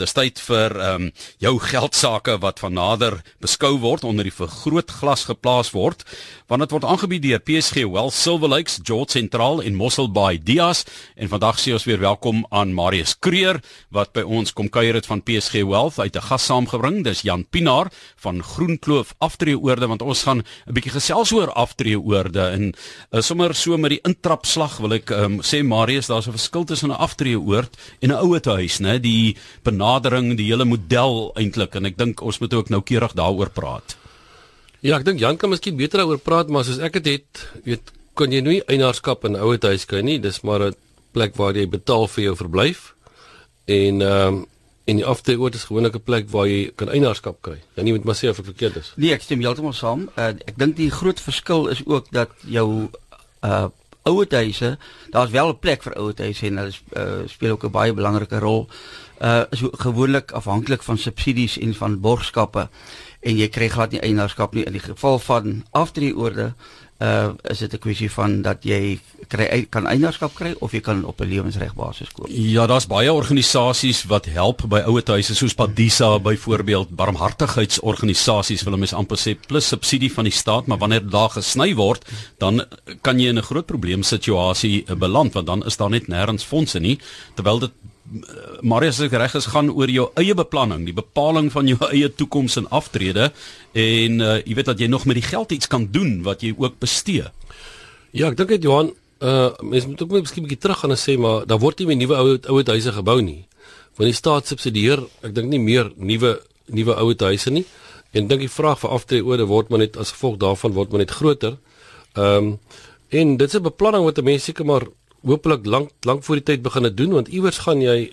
Dis tyd vir ehm um, jou geldsaake wat van nader beskou word onder die vergrootglas geplaas word, want dit word aangebied deur PSG Wealth Silver Lakes, George Central en Mossel Bay Dias en vandag sê ons weer welkom aan Marius Kreer wat by ons kom kuier het van PSG Wealth uit 'n gas saamgebring. Dis Jan Pinaar van Groenkloof Aftreeoorde want ons gaan 'n bietjie gesels oor aftreeoorde en uh, sommer so met die intrapslag wil ek um, sê Marius, daar's 'n verskil tussen 'n aftreeoord en 'n ouete huis, né? Die benadering, die hele model eintlik en ek dink ons moet ook noukeurig daaroor praat. Ja, ek dink Jan kan miskien beter daaroor praat, maar soos ek dit het, weet kan jy nie eienaarskap in 'n ouete huis kry nie. Dis maar 'n plek waar jy betaal vir jou verblyf. En ehm um, en die aftreeoord is gewoonlik 'n plek waar jy kan eienaarskap kry. Ja, nie met maar sê of ek verkeerd is. Nee, ek stem heeltemal saam. Uh, ek dink die groot verskil is ook dat jou uh ouete huise, daar's wel 'n plek vir ouete huise en hulle uh, speel ook 'n baie belangrike rol uh is gewoonlik afhanklik van subsidies en van borgskappe en jy kry glad nie eienaarskap nie. In die geval van aftreeorde uh is dit 'n kwessie van dat jy kry kan eienaarskap kry of jy kan op 'n lewensregbasis koop. Ja, daar's baie organisasies wat help by ouer huise soos Padisa byvoorbeeld, barmhartigheidsorganisasies wil mense amper sê plus subsidie van die staat, maar wanneer daar gesny word, dan kan jy in 'n groot probleemsituasie beland want dan is daar net nêrens fondse nie terwyl dit Marius se reg is gaan oor jou eie beplanning, die bepaling van jou eie toekoms en aftrede en uh, jy weet dat jy nog met die geld iets kan doen wat jy ook bestee. Ja, ek dink dit Johan, uh mens moet ook miskien 'n bietjie terug gaan en sê maar daar word nie meer nuwe ou ou huise gebou nie. Want die staat subsidieer, ek dink nie meer nuwe nuwe ou huise nie. En dink die vraag vir aftreeorde word maar net as gevolg daarvan word maar net groter. Ehm um, en dit is 'n beplanning wat 'n mens seker maar hopelik lank lank voor die tyd begin het doen want iewers gaan jy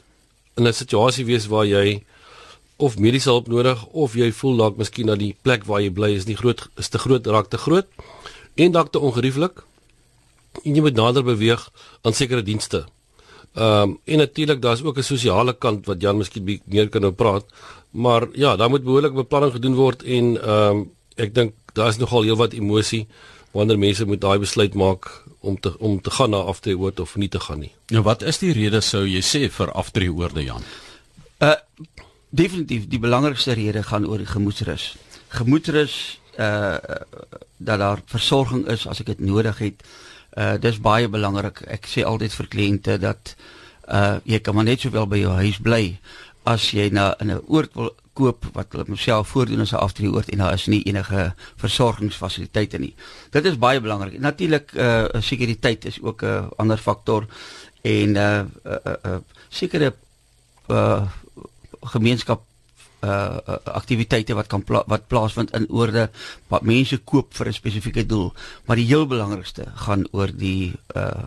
in 'n situasie wees waar jy of mediese hulp nodig of jy voel dalk miskien dat die plek waar jy bly is nie groot is te groot raak te groot en dalk te ongerieflik en jy moet nader beweeg aan sekere dienste. Ehm um, en natuurlik daar's ook 'n sosiale kant wat Jan miskien meer kan oor praat. Maar ja, daar moet behoorlik beplanning gedoen word en ehm um, ek dink daar's nogal heelwat emosie wanneer mense moet daai besluit maak om te om te gaan na aftreeoord of nie te gaan nie. Nou wat is die rede sou jy sê vir aftreeoorde Jan? Uh definitief die belangrikste rede gaan oor die gemoedsrus. Gemoedsrus uh dat daar versorging is as ek dit nodig het. Uh dis baie belangrik. Ek sê altyd vir kliënte dat uh jy kan maar net sowel by jou huis bly as jy na 'n oord wil koop wat hulle homself voordoen as 'n aftreeoord en daar is nie enige versorgingsfasiliteite nie. Dit is baie belangrik. Natuurlik uh sekuriteit is ook 'n uh, ander faktor en uh uh, uh sekere uh gemeenskap uh aktiwiteite wat kan pla wat plaasvind in oorde wat mense koop vir 'n spesifieke doel, maar die heel belangrikste gaan oor die uh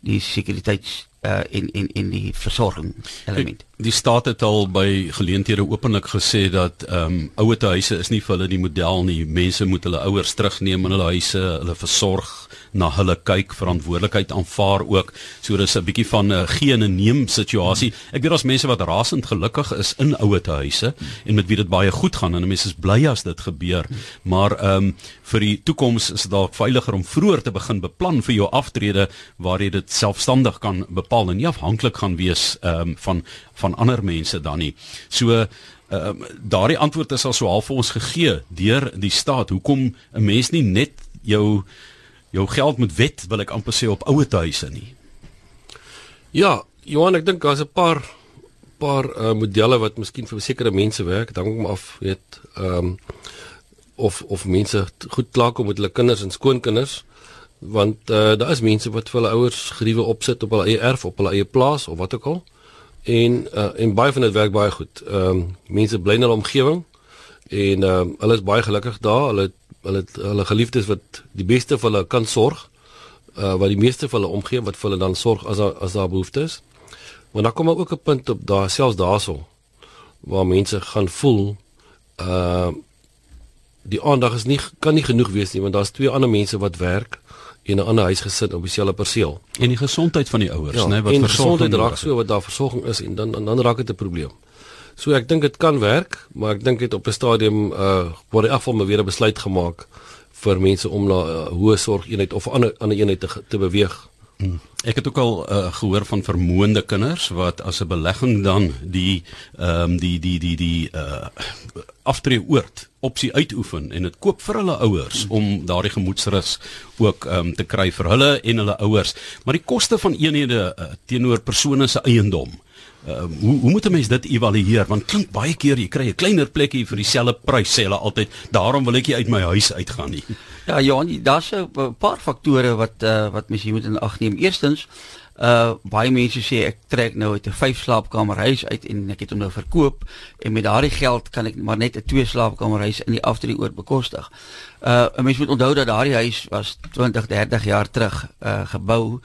die sekuriteits uh in in in die versorging element. Die staat het al by geleenthede openlik gesê dat ehm um, ouete huise is nie vir hulle die model nie. Mense moet hulle ouers terugneem in hulle huise, hulle versorg na hulle kyk, verantwoordelikheid aanvaar ook. So dis 'n bietjie van 'n uh, gee en neem situasie. Ek weet daar's mense wat rasend gelukkig is in ouete huise en met wie dit baie goed gaan en mense is bly as dit gebeur. Maar ehm um, vir die toekoms is dit dalk veiliger om vroeër te begin beplan vir jou aftrede waar jy dit selfstandig kan bepaal en nie afhanklik gaan wees ehm um, van van ander mense dan nie. So ehm um, daardie antwoord is al so half vir ons gegee deur die staat. Hoekom 'n mens nie net jou jou geld moet wet wil ek amper sê op ouer huise nie. Ja, Johan, ek dink daar's 'n paar paar uh, modelle wat miskien vir sekere mense werk. Dan kom af, weet, ehm um, of of mense goed klaarkom met hulle kinders en skoonkinders want uh, daar is mense wat vir hulle ouers geriewe opsit op hulle eie erf op hulle eie plaas of wat ook al en uh, en baie van dit werk baie goed. Ehm um, mense bly in hulle omgewing en ehm um, hulle is baie gelukkig daar. Hulle hulle hulle geliefdes wat die beste vir hulle kan sorg. Uh wat die meeste vir hulle omgee wat vir hulle dan sorg as daar as daar behoefte is. Want dan kom ook 'n punt op daar selfs daarso waar mense gaan voel uh die aandag is nie kan nie genoeg wees nie want daar's twee ander mense wat werk en 'n ander huis gesit op dieselfde perseel. En die gesondheid van die ouers, ja, né, wat versorging raak so wat daar versorging is en dan en dan raak dit 'n probleem. So ek dink dit kan werk, maar ek dink dit op 'n stadium uh word die afval weer 'n besluit gemaak vir mense om na 'n uh, hoë sorgeenheid of 'n ander ander eenheid te te beweeg Hmm. Ek het ook al uh, gehoor van vermoënde kinders wat as 'n belegging dan die ehm um, die die die die uh aftreeoord opsie uitoefen en dit koop vir hulle ouers om daardie gemoedsrus ook ehm um, te kry vir hulle en hulle ouers. Maar die koste van eenhede uh, teenoor persone se eiendom Uh, hoe hoe moet 'n mens dit evalueer want klink baie keer jy kry 'n kleiner plekkie vir dieselfde prys sê hulle altyd daarom wil ek nie uit my huis uitgaan nie. Ja Johan, daar's 'n paar faktore wat uh, wat mens hier moet in ag neem. Eerstens, uh baie mense sê ek trek nou uit 'n vyf slaapkamer huis uit en ek het hom nou verkoop en met daardie geld kan ek maar net 'n twee slaapkamer huis in die aftree oor bekostig. Uh 'n mens moet onthou dat daardie huis was 20, 30 jaar terug uh gebou.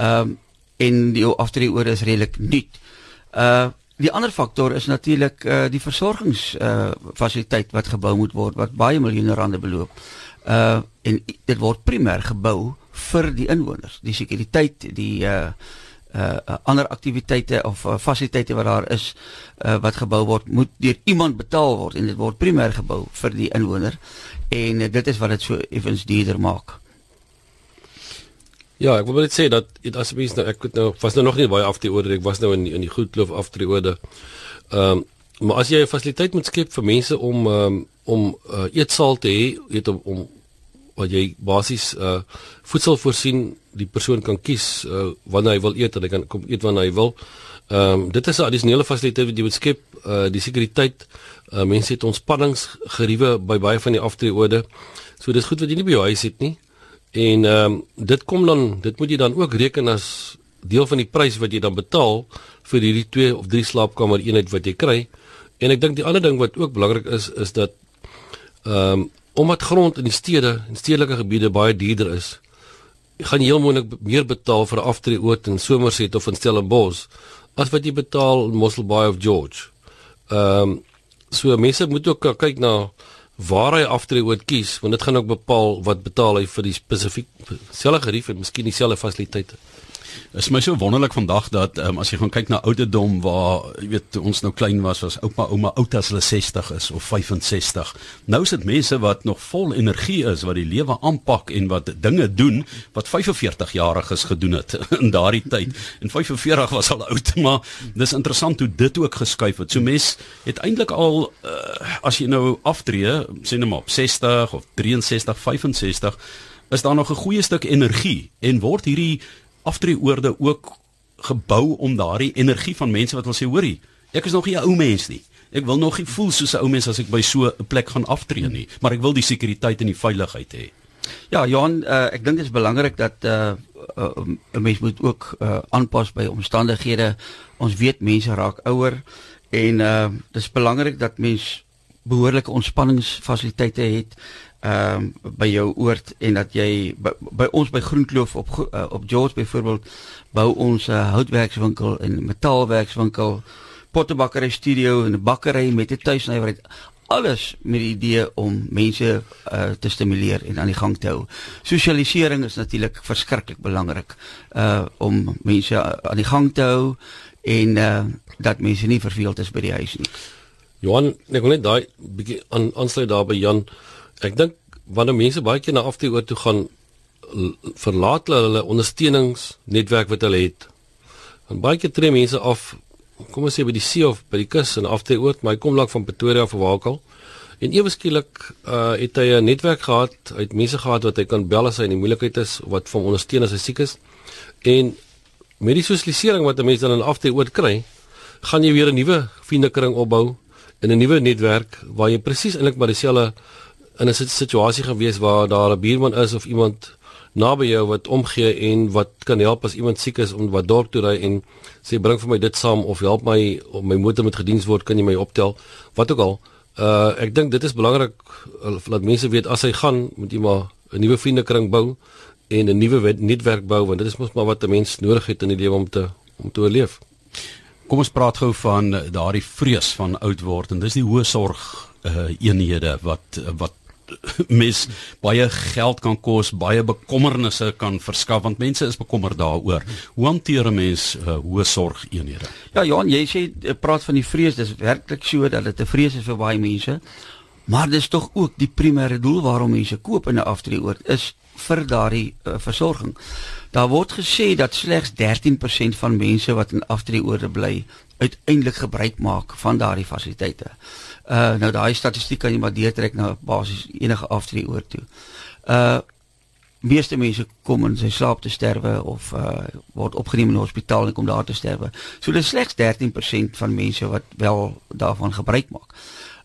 Um, en die aftree oor is redelik nuut. Uh die ander faktor is natuurlik uh die versorgings uh fasiliteit wat gebou moet word wat baie miljoene rande beloop. Uh en dit word primêr gebou vir die inwoners. Die sekuriteit, die uh uh ander aktiwiteite of uh, fasiliteite wat daar is uh wat gebou word, moet deur iemand betaal word en dit word primêr gebou vir die inwoner en uh, dit is wat dit so effens duurder maak. Ja, ek wil net sê dat dit asseblief nou ek het nou was nou nog nie baie af die orde, ek was nou in in die Goedkloof af die orde. Ehm um, maar as jy 'n fasiliteit moet skep vir mense om um, om uh, eetsaal te hê, weet om om wat jy basies uh voedsel voorsien, die persoon kan kies uh, wanneer hy wil eet en hy kan kom eet wanneer hy wil. Ehm um, dit is 'n addisionele fasiliteit wat jy moet skep, uh die sekuriteit. Uh mense het ontspanningsgeriewe by baie van die aftreeorde. So dis goed wat jy nie by jou huis het nie. En ehm um, dit kom dan dit moet jy dan ook reken as deel van die prys wat jy dan betaal vir hierdie twee of drie slaapkamer eenheid wat jy kry. En ek dink die ander ding wat ook belangrik is is dat ehm um, omdat grond in die stede en stedelike gebiede baie duurder is, gaan jy heel moontlik meer betaal vir 'n aftreeoord in Somerset of in Stellenbosch as wat jy betaal in Mosselbaai of George. Ehm um, so mense moet ook kyk na waar hy aftree oor kies want dit gaan ook bepaal wat betaal hy vir die spesifiek selfe gerief en miskien dieselfde fasiliteite. Is my so wonderlik vandag dat um, as jy gaan kyk na ouderdom waar jy weet toe ons nou klein was was oupa ouma oud as hulle 60 is of 65. Nou is dit mense wat nog vol energie is wat die lewe aanpak en wat dinge doen wat 45 jariges gedoen het in daardie tyd. En 45 was al oud, maar dis interessant hoe dit ook geskuif het. So mes het eintlik al uh, as jy nou aftree, sê net maar op 60 of 63, 65 is daar nog 'n goeie stuk energie en word hierdie aftreeoorde ook gebou om daardie energie van mense wat wil sê hoorie ek is nog nie 'n ou mens nie. Ek wil nog nie voel soos 'n ou mens as ek by so 'n plek gaan aftree nie maar ek wil die sekuriteit en die veiligheid hê. Ja Johan uh, ek dink dit is belangrik dat 'n uh, uh, mens moet ook uh, aanpas by omstandighede. Ons weet mense raak ouer en uh, dis belangrik dat mens behoorlike ontspanningsfasiliteite het ehm um, by jou oord en dat jy by, by ons by Groenkloof op uh, op George byvoorbeeld bou ons 'n uh, houtwerkswinkel en metaalwerkswinkel, pottebakkery studio en 'n bakkery met 'n tuisnywerheid alles met die idee om mense uh, te stimuleer en aan die gang te hou. Sosialisering is natuurlik verskriklik belangrik uh om mense aan die gang te hou en uh dat mense nie verveeld is by die huis nie. Johan, ek wil net daai bietjie aan aansluit daar by Jan. Ek dink wanneer mense baie keer na afdie oor toe gaan verlaat hulle hulle ondersteuningsnetwerk wat hulle het. En baie keer tree mense af kom ons sê by die see of by die kus en afdie oor, maar hy kom lank van Pretoria of Wakal. En ewe skielik uh het hy 'n netwerk gehad, hy het mense gehad wat hy kan bel as hy in die moeilikheid is wat van ondersteun as hy siek is. En met die sosialisering wat 'n mens dan in afdie oor kry, gaan jy weer 'n nuwe vriendekring opbou in 'n nuwe netwerk waar jy presies eintlik maar dieselfde in 'n situasie gewees waar daar 'n buurman is of iemand naby jou wat omgee en wat kan help as iemand siek is om wat dorp toe ry en sê bring vir my dit saam of help my om my motor met gediens word kan jy my optel wat ook al uh ek dink dit is belangrik uh, dat mense weet as hy gaan moet jy maar 'n nuwe vriendekring bou en 'n nuwe netwerk bou want dit is mos maar wat 'n mens nodig het in die lewe om te om te oorleef. Kom ons praat gou van daardie vrees van oud word en dis die hoë sorg uh eenhede wat wat mes baie geld kan kos, baie bekommernisse kan verskaf want mense is bekommerd daaroor. Hoe hanteer 'n mens uh, hoë sorgeenhede? Ja, Johan, jy sê eh, praat van die vrees, dis werklik so dat dit 'n vrees is vir baie mense. Maar dis tog ook die primêre doel waarom mense koop in 'n aftreeoord is vir daardie uh, versorging. Daar word gesê dat slegs 13% van mense wat in aftreeorde bly uiteindelik gebruik maak van daardie fasiliteite. Uh nou daai statistiek kan jy maar deurtrek na basies enige aftreeoord toe. Uh meeste mense kom in sy slaap te sterwe of uh word opgeneem in 'n hospitaal en kom daar te sterwe. So dis slegs 13% van mense wat wel daarvan gebruik maak.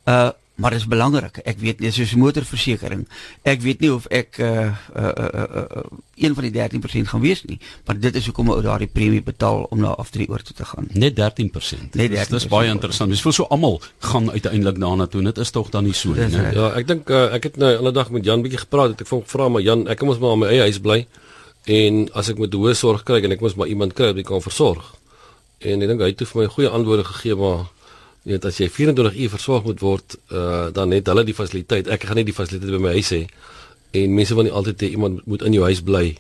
Uh maar dit is belangrik. Ek weet nie soos motorversekering. Ek weet nie of ek uh uh uh, uh, uh een van die 13% gaan wees nie, maar dit is hoekom ou daardie premie betaal om na afdrie oor toe te gaan. Net 13%. Net 13%. Dis baie interessant. Dis vir so almal gaan uiteindelik daarna toe. Dit is tog dan nie so nie, né? Ja, ek dink uh, ek het nou ander dag met Jan bietjie gepraat. Het ek vra vra maar Jan, ek moet maar in my eie huis bly en as ek met hoë sorg kry en ek moet maar iemand kry wat kan versorg. En ek dink hy het vir my goeie antwoorde gegee maar jy weet as jy 24 uur versorg moet word, uh, dan het hulle die fasiliteit. Ek gaan nie die fasiliteit by my huis hê en mense wil nie altyd hê iemand moet in jou huis bly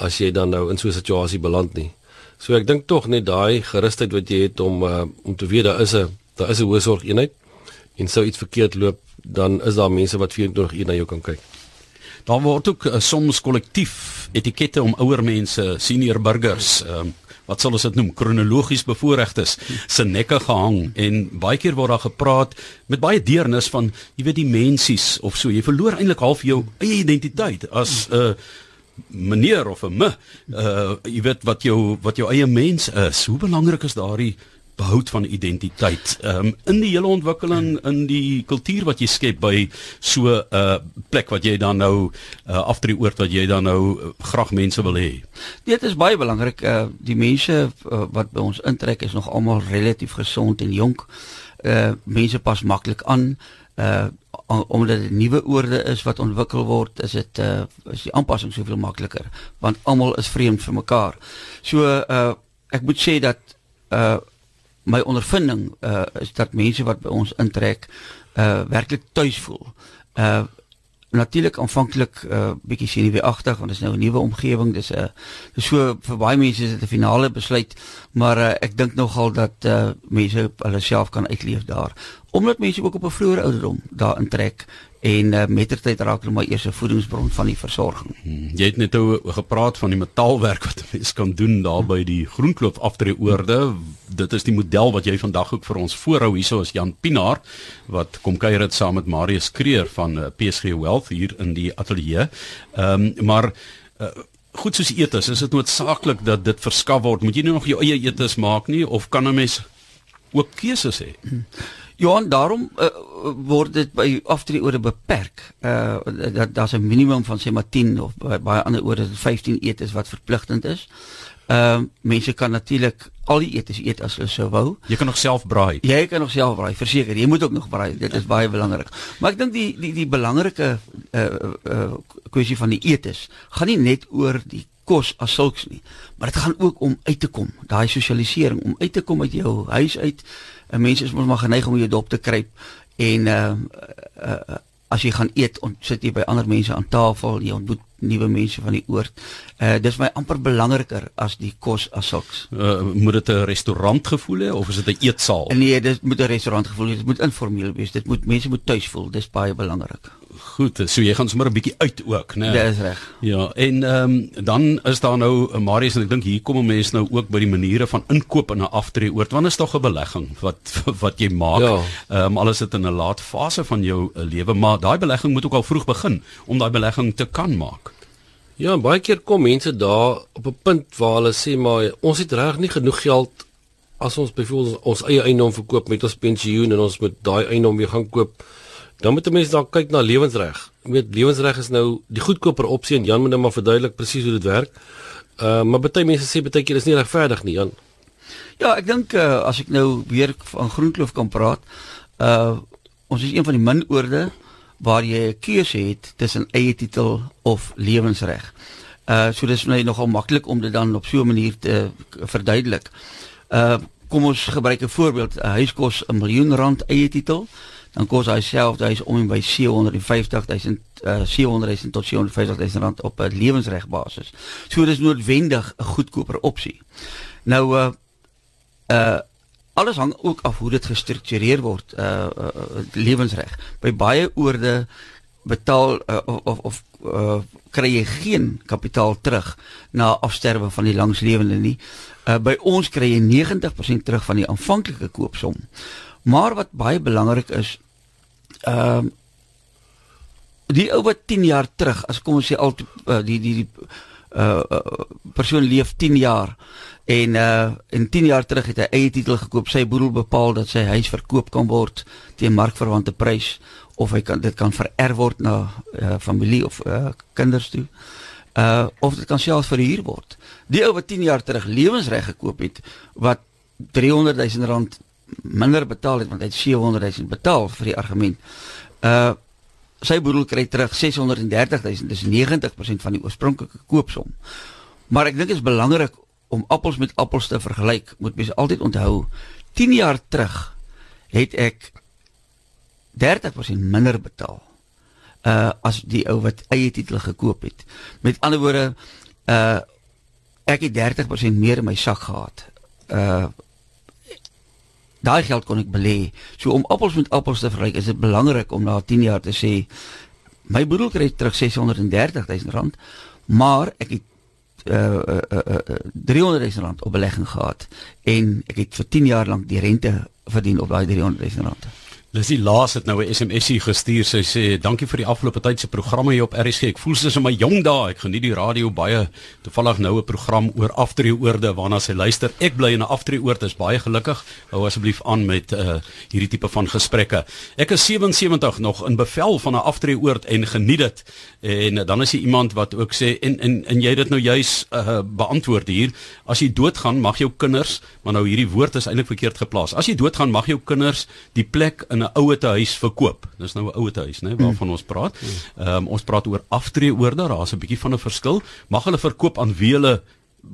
as jy dan nou in so 'n situasie beland nie. So ek dink tog net daai gerusheid wat jy het om uh, om te weet daar is 'n daar is 'n hoë sorg eenheid en sou iets verkeerd loop, dan is daar mense wat 24 uur na jou kan kyk. Daar word ook uh, soms kollektief etikette om ouer mense, senior burgers, um, wat sal ons dit noem kronologies bevoorregtes se nekke gehang en baie keer word daar gepraat met baie deernis van jy weet die mensies of so. Jy verloor eintlik half jou eie identiteit as 'n uh, meneer of 'n me uh jy weet wat jou wat jou eie mens is. Hoe belangrik is daardie behoud van identiteit. Ehm um, in die hele ontwikkeling in die kultuur wat jy skep by so 'n uh, plek wat jy dan nou uh, aftree oort wat jy dan nou uh, graag mense wil hê. Dit is baie belangrik. Uh, die mense uh, wat by ons intrek is nog almal relatief gesond en jonk. Uh mense pas maklik aan. Uh omdat dit nuwe oorde is wat ontwikkel word, is dit uh is die aanpassing soveel makliker want almal is vreemd vir mekaar. So uh ek moet sê dat uh my ondervinding uh is dat mense wat by ons intrek uh werklik tuis voel. Uh natuurlik aanvanklik uh bietjie senuweeagtig want dit is nou 'n nuwe omgewing. Dis 'n uh, dis so vir baie mense is dit 'n finale besluit, maar uh, ek dink nogal dat uh mense hulle self kan uitleef daar. Omdat mense ook op 'n vroeë ouderdom daar intrek en uh, mettertyd raak hulle maar eers 'n voedingsbron van die versorging. Hmm, jy het net nou gepraat van die metaalwerk wat mense kan doen daar by die Groenkloof aftreeoorde. Dit is die model wat jy vandag ook vir ons voorhou hierso as Jan Pinaar wat kom kuier dit saam met Marius Kreer van uh, eh, PSG Wealth hier in die ateljee. Ehm um, maar uh, goed soos etes, is dit noodsaaklik dat dit verskaf word. Moet jy nie nog jou eie etes maak nie of kan 'n mens ook keuses hê? Hmm. Johan, daarom uh, word dit by aftreeorde beperk. Uh dat daar's 'n minimum van sê maar 10 of by baie ander orde 15 etes wat verpligtend is. Ehm uh, mense kan natuurlik al die etes eet as hulle sou wou. Jy kan nog self braai. Jy kan nog self braai, verseker. Jy moet ook nog braai. Dit is baie belangrik. Maar ek dink die die die belangrike uh uh kwessie van die etes gaan nie net oor die kos as sulks nie, maar dit gaan ook om uit te kom, daai sosialisering om uit te kom uit jou huis uit 'n mens is mos maar geneig om jou dop te kruip en uh, uh as jy gaan eet, sit jy by ander mense aan tafel, jy ontmoet nuwe mense van die oord. Uh dis my amper belangriker as die kos as sulks. Uh, moet dit 'n restaurant gevoel hê of is dit 'n eetsaal? Nee, dit moet 'n restaurant gevoel hê. Dit moet informeel wees. Dit moet mense moet tuis voel. Dis baie belangrik goed. So jy gaan sommer 'n bietjie uit ook, né? Nee. Dis reg. Ja, en ehm um, dan is daar nou eh, Marius en ek dink hier kom 'n mens nou ook by die maniere van inkoop en 'n aftree oort. Want is tog 'n belegging wat wat jy maak. Ehm ja. um, alles dit in 'n laat fase van jou uh, lewe, maar daai belegging moet ook al vroeg begin om daai belegging te kan maak. Ja, baie keer kom mense daar op 'n punt waar hulle sê maar ons het reg nie genoeg geld as ons byvoorbeeld ons eie eiendom verkoop met ons pensioen en ons moet daai eiendom weer gaan koop dan moet 'n mens dalk kyk na lewensreg. Jy weet lewensreg is nou die goedkoper opsie en Jan moet nou maar verduidelik presies hoe dit werk. Uh maar baie mense sê baie keer is nie regverdig nie, Jan. Ja, ek dink uh, as ek nou weer van Groenkloof kan praat, uh ons is een van die min oorde waar jy 'n keuse het tussen eie titel of lewensreg. Uh so dis net nogal maklik om dit dan op so 'n manier te verduidelik. Uh kom ons gebruik 'n voorbeeld, 'n huis kos 'n miljoen rand eie titel dan kos hy self hy is om en by 750000 uh, 700000 tot 750000 rand op 'n lewensregbasis. So dis noodwendig 'n goedkoper opsie. Nou uh uh alles hang ook af hoe dit gestruktureer word uh, uh lewensreg. By baie oorde betaal uh, of, of uh, kry jy geen kapitaal terug na afsterwe van die langslewende nie. Uh, by ons kry jy 90% terug van die aanvanklike koopsom. Maar wat baie belangrik is, ehm uh, die ou wat 10 jaar terug, as kom ons sê al uh, die die die uh, uh persoon leef 10 jaar en uh in 10 jaar terug het hy eie titel gekoop. Sy boedel bepaal dat sy huis verkoop kan word teen markverwante prys of hy kan dit kan vererf word na uh, familie of uh, kinders toe. Uh of dit kan selfs verhuur word. Die ou wat 10 jaar terug lewensreg gekoop het wat 300 000 rand minder betaal het want hy het 700 000 betaal vir die argument. Uh sy boedel kry terug 630 000, dis 90% van die oorspronklike koopsom. Maar ek dink dit is belangrik om appels met appels te vergelyk. Moet mens altyd onthou 10 jaar terug het ek 30% minder betaal uh as die ou wat eie titel gekoop het. Met ander woorde uh ek het 30% meer in my sak gehad. Uh daai geld kon ek belê. So om appels met appels te vergelyk, is dit belangrik om na 10 jaar te sê my boedel kry terug 630 000 rand, maar ek het uh uh, uh, uh 300 000 rand op belegging gehad en ek het vir 10 jaar lank die rente verdien op daai 300 000 rand. Lissy Laas het nou 'n SMSie gestuur. Sy sê dankie vir die afgelope tyd se programme hier op RSG. Ek voel soos in my jong dae. Ek geniet die radio baie. Toevallig nou 'n program oor aftreeoorde waarna sy luister. Ek bly in 'n aftreeoord. Is baie gelukkig. Hou asseblief aan met uh, hierdie tipe van gesprekke. Ek is 77 nog in bevel van 'n aftreeoord en geniet dit. En dan is jy iemand wat ook sê en en en jy dit nou juis uh, beantwoord hier. As jy doodgaan, mag jou kinders, maar nou hierdie woord is eintlik verkeerd geplaas. As jy doodgaan, mag jou kinders die plek in 'n ouete huis verkoop. Dis nou 'n ouete huis, né, waarvan mm. ons praat. Ehm um, ons praat oor aftreeoorde, daar's 'n bietjie van 'n verskil. Mag hulle verkoop aan wie hulle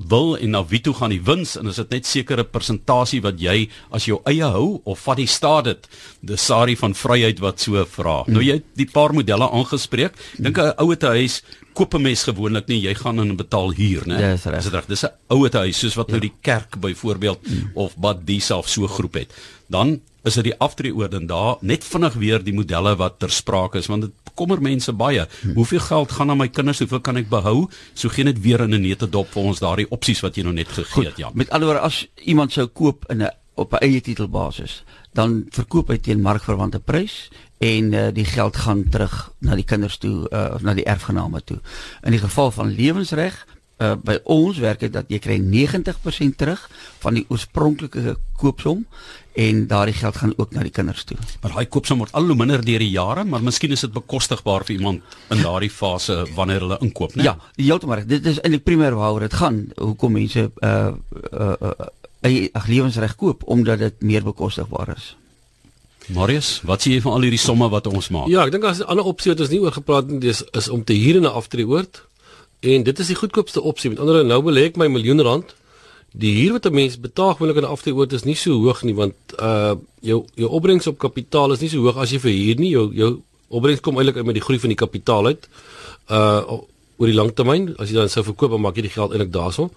wil en na wie toe gaan die wins en is dit net sekere persentasie wat jy as jou eie hou of vat die staat dit die sari van vryheid wat so vra mm. nou jy die paar modelle aangespreek dink 'n ouete huis koop 'n mens gewoonlik nie jy gaan en betaal huur né ja, is dit reg dis 'n ouete huis soos wat nou ja. nou die kerk byvoorbeeld mm. of wat die self so groep het dan is dit die aftreeoorde en daar net vinnig weer die modelle wat ter sprake is want dit bekommer mense baie. Hmm. Hoeveel geld gaan na my kinders? Hoeveel kan ek behou? So gee net weer in 'n nette dop vir ons daardie opsies wat jy nou net gegee het, ja. Met alhoewel as iemand sou koop in 'n op 'n eie titelbasis, dan verkoop hy teen markverwante prys en uh, die geld gaan terug na die kinders toe uh, of na die erfgename toe. In die geval van lewensreg uh, by ons werk dit dat jy kry 90% terug van die oorspronklike koopsom en daardie geld gaan ook na die kinders toe. Maar daai koopsom word al hoe minder deur die jare, maar miskien is dit bekostigbaar vir iemand in daardie fase wanneer hulle inkoop, né? Ja, heeltemal. Dit is eintlik primêr waaroor dit gaan. Hoekom mense uh uh, uh ag lewensreg koop omdat dit meer bekostigbaar is. Marius, wat sê jy van al hierdie somme wat ons maak? Ja, ek dink as 'n ander opsie wat ons nie oor gepraat het, is, is om te huur in 'n aftreeoord. En dit is die goedkoopste opsie. Met ander woorde, nou belê ek my miljoen rand die huur wat 'n mens betaal gewoonlik in 'n aftreeoord is nie so hoog nie want uh jou jou opbrengs op kapitaal is nie so hoog as jy verhuur nie. Jou jou opbrengs kom eintlik uit met die groei van die kapitaal uit uh oor die langtermyn as jy dan sou verkoop dan maak jy die geld eintlik daarson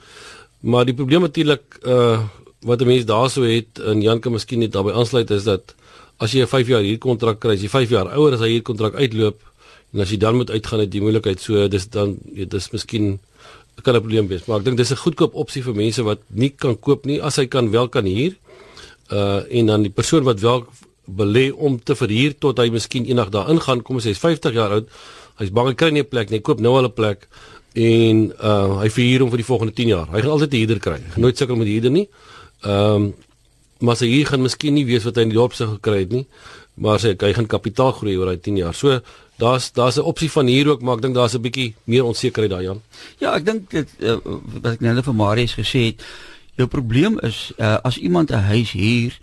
maar die probleem natuurlik uh wat 'n mens daarso het en Jan kan miskien net daarbey aansluit is dat as jy 'n 5 jaar huurkontrak kry as jy 5 jaar ouer as hy huurkontrak uitloop en as jy dan moet uitgaan uit die moeilikheid so dis dan dis miskien kan 'n probleem wees, maar ek dink dis 'n goedkoop opsie vir mense wat nie kan koop nie as hy kan wel kan huur. Uh en dan die persoon wat wel belê om te verhuur tot hy miskien eendag daar ingaan, kom as hy is 50 jaar oud, hy's bang hy kry nie 'n plek nie, koop nou al 'n plek en uh hy verhuur hom vir die volgende 10 jaar. Hy gaan altyd 'n huurder kry. Nooit sukkel met huurder nie. Ehm um, maar sy hier gaan miskien nie weet wat hy in die dorp se gekry het nie, maar sy hy gaan kapitaal groei oor daai 10 jaar. So daar's daar's 'n opsie van hier ook, maar ek dink daar's 'n bietjie meer onsekerheid daar Jan. Ja, ek dink dit uh, wat ek net vir Marius gesê het, jou probleem is uh, as iemand 'n huis huur,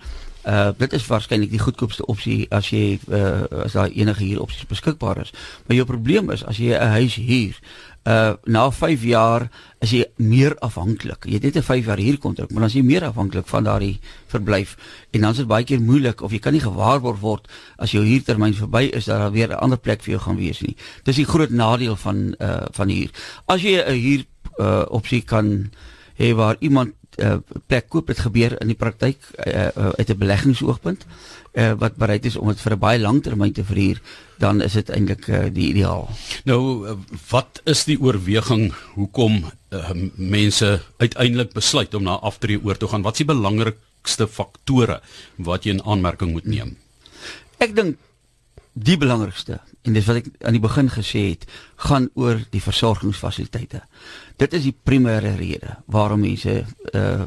uh, dit is waarskynlik die goedkoopste opsie as jy uh, as daar enige huur opsies beskikbaar is. Maar jou probleem is as jy 'n huis huur, uh na 5 jaar is jy meer afhanklik. Jy het net 'n 5 jaar huurkontrak, maar is jy meer afhanklik van daardie verblyf en dan is dit baie keer moeilik of jy kan nie gewaarborg word as jou huurtermyn verby is dat daar weer 'n ander plek vir jou gaan wees nie. Dis die groot nadeel van uh van huur. As jy 'n huur uh opsie kan hê waar iemand uh, plek koop, dit gebeur in die praktyk uh, uh, uit 'n beleggingsoogpunt uh, wat bereid is om dit vir 'n baie lang termyn te verhuur, dan is dit eintlik uh, die ideaal. Nou wat is die oorweging hoekom uh, mense uiteindelik besluit om na aftree oor te gaan? Wat is die belangrikste faktore wat jy in aanmerking moet neem? Ek dink die belangrikste en dis wat ek aan die begin gesê het, gaan oor die versorgingsfasiliteite. Dit is die primêre rede waarom mense uh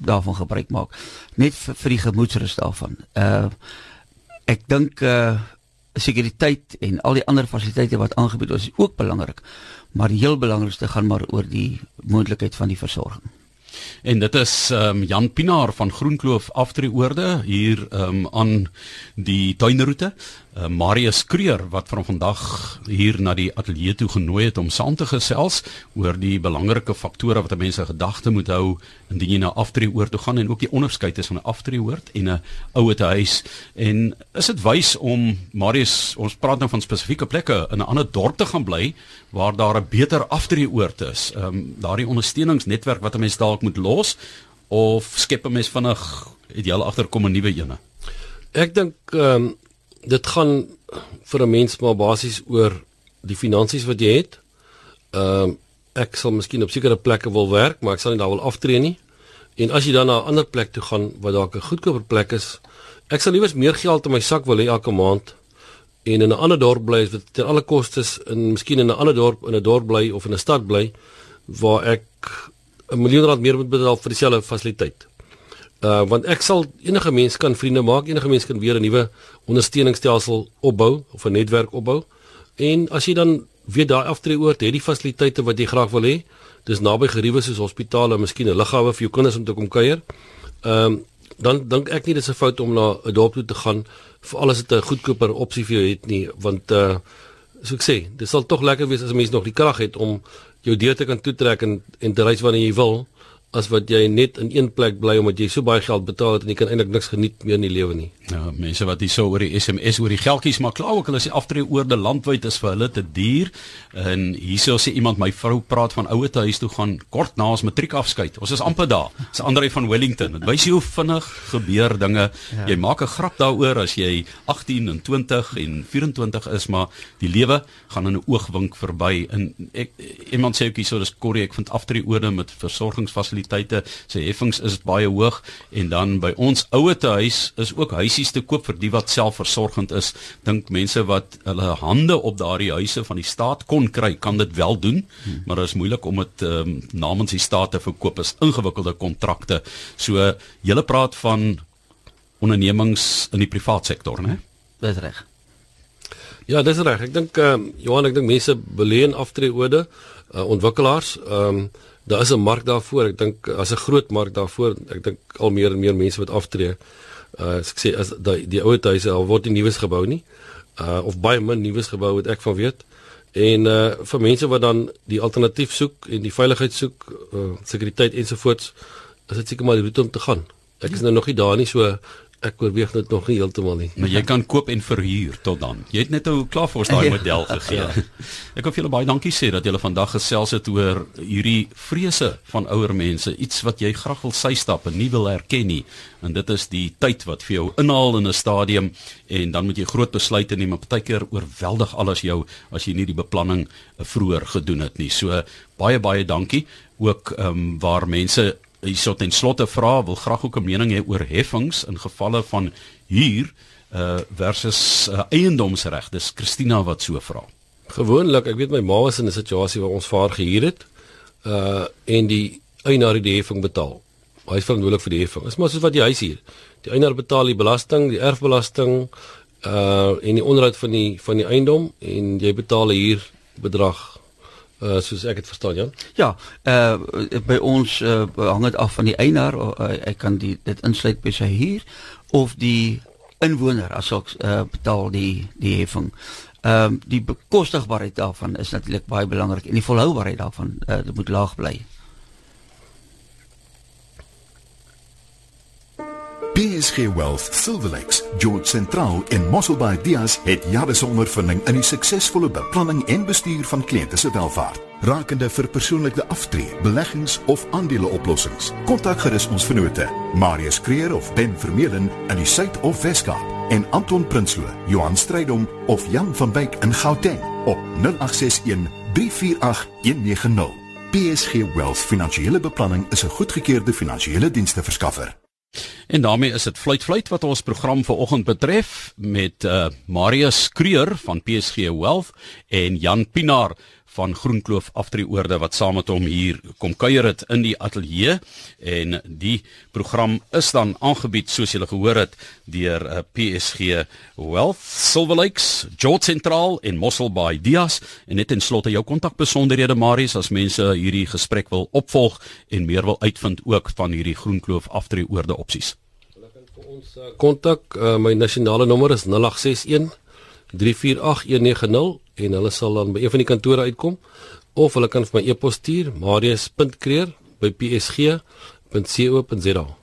daarvan gebruik maak. Net vir, vir die gemoedsrus daarvan. Uh ek dink uh sekuriteit en al die ander fasiliteite wat aangebied word is ook belangrik. Maar die heel belangrikste gaan maar oor die moontlikheid van die versorging. En dit is ehm um, Jan Pinaar van Groenkloof Aftreeoorde hier ehm um, aan die tuinroete uh, Marius Kreur wat van vandag hier na die ateljee toe genooi het om saam te gesels oor die belangrike faktore wat mense gedagte moet hou indien jy na aftree oor toe gaan en ook die onderskeid tussen 'n aftree oord en 'n ouete huis. En is dit wys om Marius ons praat nou van spesifieke plekke in 'n ander dorp te gaan bly waar daar 'n beter aftree oord is. Ehm um, daardie ondersteuningsnetwerk wat 'n mens dalk moet los of skep 'n mens vinnig het jy al agterkom 'n nuwe ene? Ek dink ehm um dit gaan vir 'n mens maar basies oor die finansies wat jy het. Ehm uh, ek sal miskien op sekere plekke wil werk, maar ek sal nie daar wil aftree nie. En as jy dan na 'n ander plek toe gaan wat dalk 'n goedkoper plek is, ek sal liewers meer geld in my sak wil hê elke maand en in 'n ander dorp bly wat ten alle kostes in miskien in 'n ander dorp in 'n dorp bly of in 'n stad bly waar ek 'n miljoen rand meer moet betaal vir dieselfde fasiliteit. Uh want ek sal enige mens kan vriende maak, enige mens kan weer 'n nuwe ondersteuningsstelsel opbou of 'n netwerk opbou. En as jy dan weer daai aftree oor het, die fasiliteite wat jy graag wil hê, dis naby geriewe soos hospitale, miskien 'n lughawe vir jou kinders om te kom kuier. Ehm um, dan dink ek nie dis 'n fout om na 'n dorp toe te gaan vir alles dit 'n goedkoper opsie vir jou het nie, want uh so ek sê, dit sal tog lekker wees as mens nog die krag het om jou deur te kan toetrek en en te reis wanneer jy wil as wat jy net in een plek bly omdat jy so baie geld betaal het en jy kan eintlik niks geniet meer in die lewe nie. Ja, mense wat hier so oor die SMS oor die geldjies maar kla ook hulle sê aftree oor die landwyd is vir hulle te duur. En hierso sê iemand my vrou praat van ouer huis toe gaan kort na ons matriek afskeid. Ons is amper daar. Dis Andre van Wellington. Dit wys jy hoe vinnig gebeur dinge. Ja. Jy maak 'n grap daaroor as jy 18 en 20 en 24 is, maar die lewe gaan in 'n oogwink verby. En ek iemand sê ook hierso dis korrek ek vind aftree oorde met versorgingsfasiliteite, sy heffings is baie hoog en dan by ons ouer huis is ook huisie huisies te koop vir die wat selfversorgend is. Dink mense wat hulle hande op daardie huise van die staat kon kry, kan dit wel doen, hmm. maar dit is moeilik om dit um, namens die staat te verkoop as ingewikkelde kontrakte. So jy praat van ondernemings in die privaat sektor, né? Dis reg. Ja, dis reg. Ek dink ehm uh, Johan, ek dink mense belê in aftreeorde, uh, ontwikkelaars, ehm um, daar is 'n mark daarvoor. Ek dink as 'n groot mark daarvoor. Ek dink al meer en meer mense wat aftree uh ek sê as die die ou huise al word nie nuus gebou nie uh of baie min nuus gebou wat ek van weet en uh vir mense wat dan die alternatief soek en die veiligheid soek uh sekuriteit ensovoorts is dit seker maar die roete om te gaan ek is nou nog nie daar nie so ek oorweeg dit nog nie heeltemal nie. Maar jy kan koop en verhuur tot dan. Jy het net ou klaar vir ons daai ja. model gegee. Ja. Ek vir julle baie dankie sê dat julle vandag gesels het oor hierdie vrese van ouer mense, iets wat jy graag wil sy stap en nie wil herken nie. En dit is die tyd wat vir jou inhaal in 'n stadium en dan moet jy groot besluite neem. Partykeer oorweldig alles jou as jy nie die beplanning vroeër gedoen het nie. So baie baie dankie ook ehm um, waar mense hierso ten slotte vra wil graag ook 'n mening hê oor heffings in gevalle van huur uh versus uh, eiendomsreg. Dis Christina wat so vra. Gewoonlik, ek weet my ma was in 'n situasie waar ons vaar gehuur het uh en die eienaar het die heffing betaal. Hy is verantwoordelik vir die heffing. Dis maar soos wat die huis huur. Die eienaar betaal die belasting, die erfbelasting uh en die onderhoud van die van die eiendom en jy betaal 'n huurbedrag uh soos ek dit verstaan Jan. Ja, uh by ons uh, hang dit af van die eienaar, uh, ek kan die dit insluit by sy huur of die inwoner as ook uh betaal die die heffing. Ehm uh, die bekostigbaarheid daarvan is natuurlik baie belangrik en die volhoubaarheid daarvan uh, moet laag bly. PSG Wealth, Silver Lakes, George Central en Mosselbaai Dias het jare se ondervinding in die suksesvolle beplanning en bestuur van kliënte se welvaart. Rakende vir persoonlike aftree, beleggings of aandeleoplossings. Kontak gerus ons vennote, Marius Kreer of Ben Vermeulen in die Suid- of Wes-Kaap en Anton Prinsloo, Johan Strydom of Jan van Wyk in Gauteng op 0861 348 190. PSG Wealth Finansiële Beplanning is 'n goedgekeurde finansiële dienste verskaffer. En daarmee is dit fluit fluit wat ons program vir oggend betref met uh, Marius Kreur van PSG Wealth en Jan Pinaar van Groenkloof Aftreeoorde wat saam met hom hier kom kuier het in die ateljee en die program is dan aangebied soos julle gehoor het deur uh, PSG Wealth Silver Lakes, George Central en Mosselbaai Dias en net en slotte jou kontakbesonderhede Marius as mense hierdie gesprek wil opvolg en meer wil uitvind ook van hierdie Groenkloof Aftreeoorde opsies. Ons uh, kontak, uh, my nasionale nommer is 0861 348190 en hulle sal dan by een van die kantore uitkom of hulle kan vir my e-pos stuur marius.kreer@psg.co.za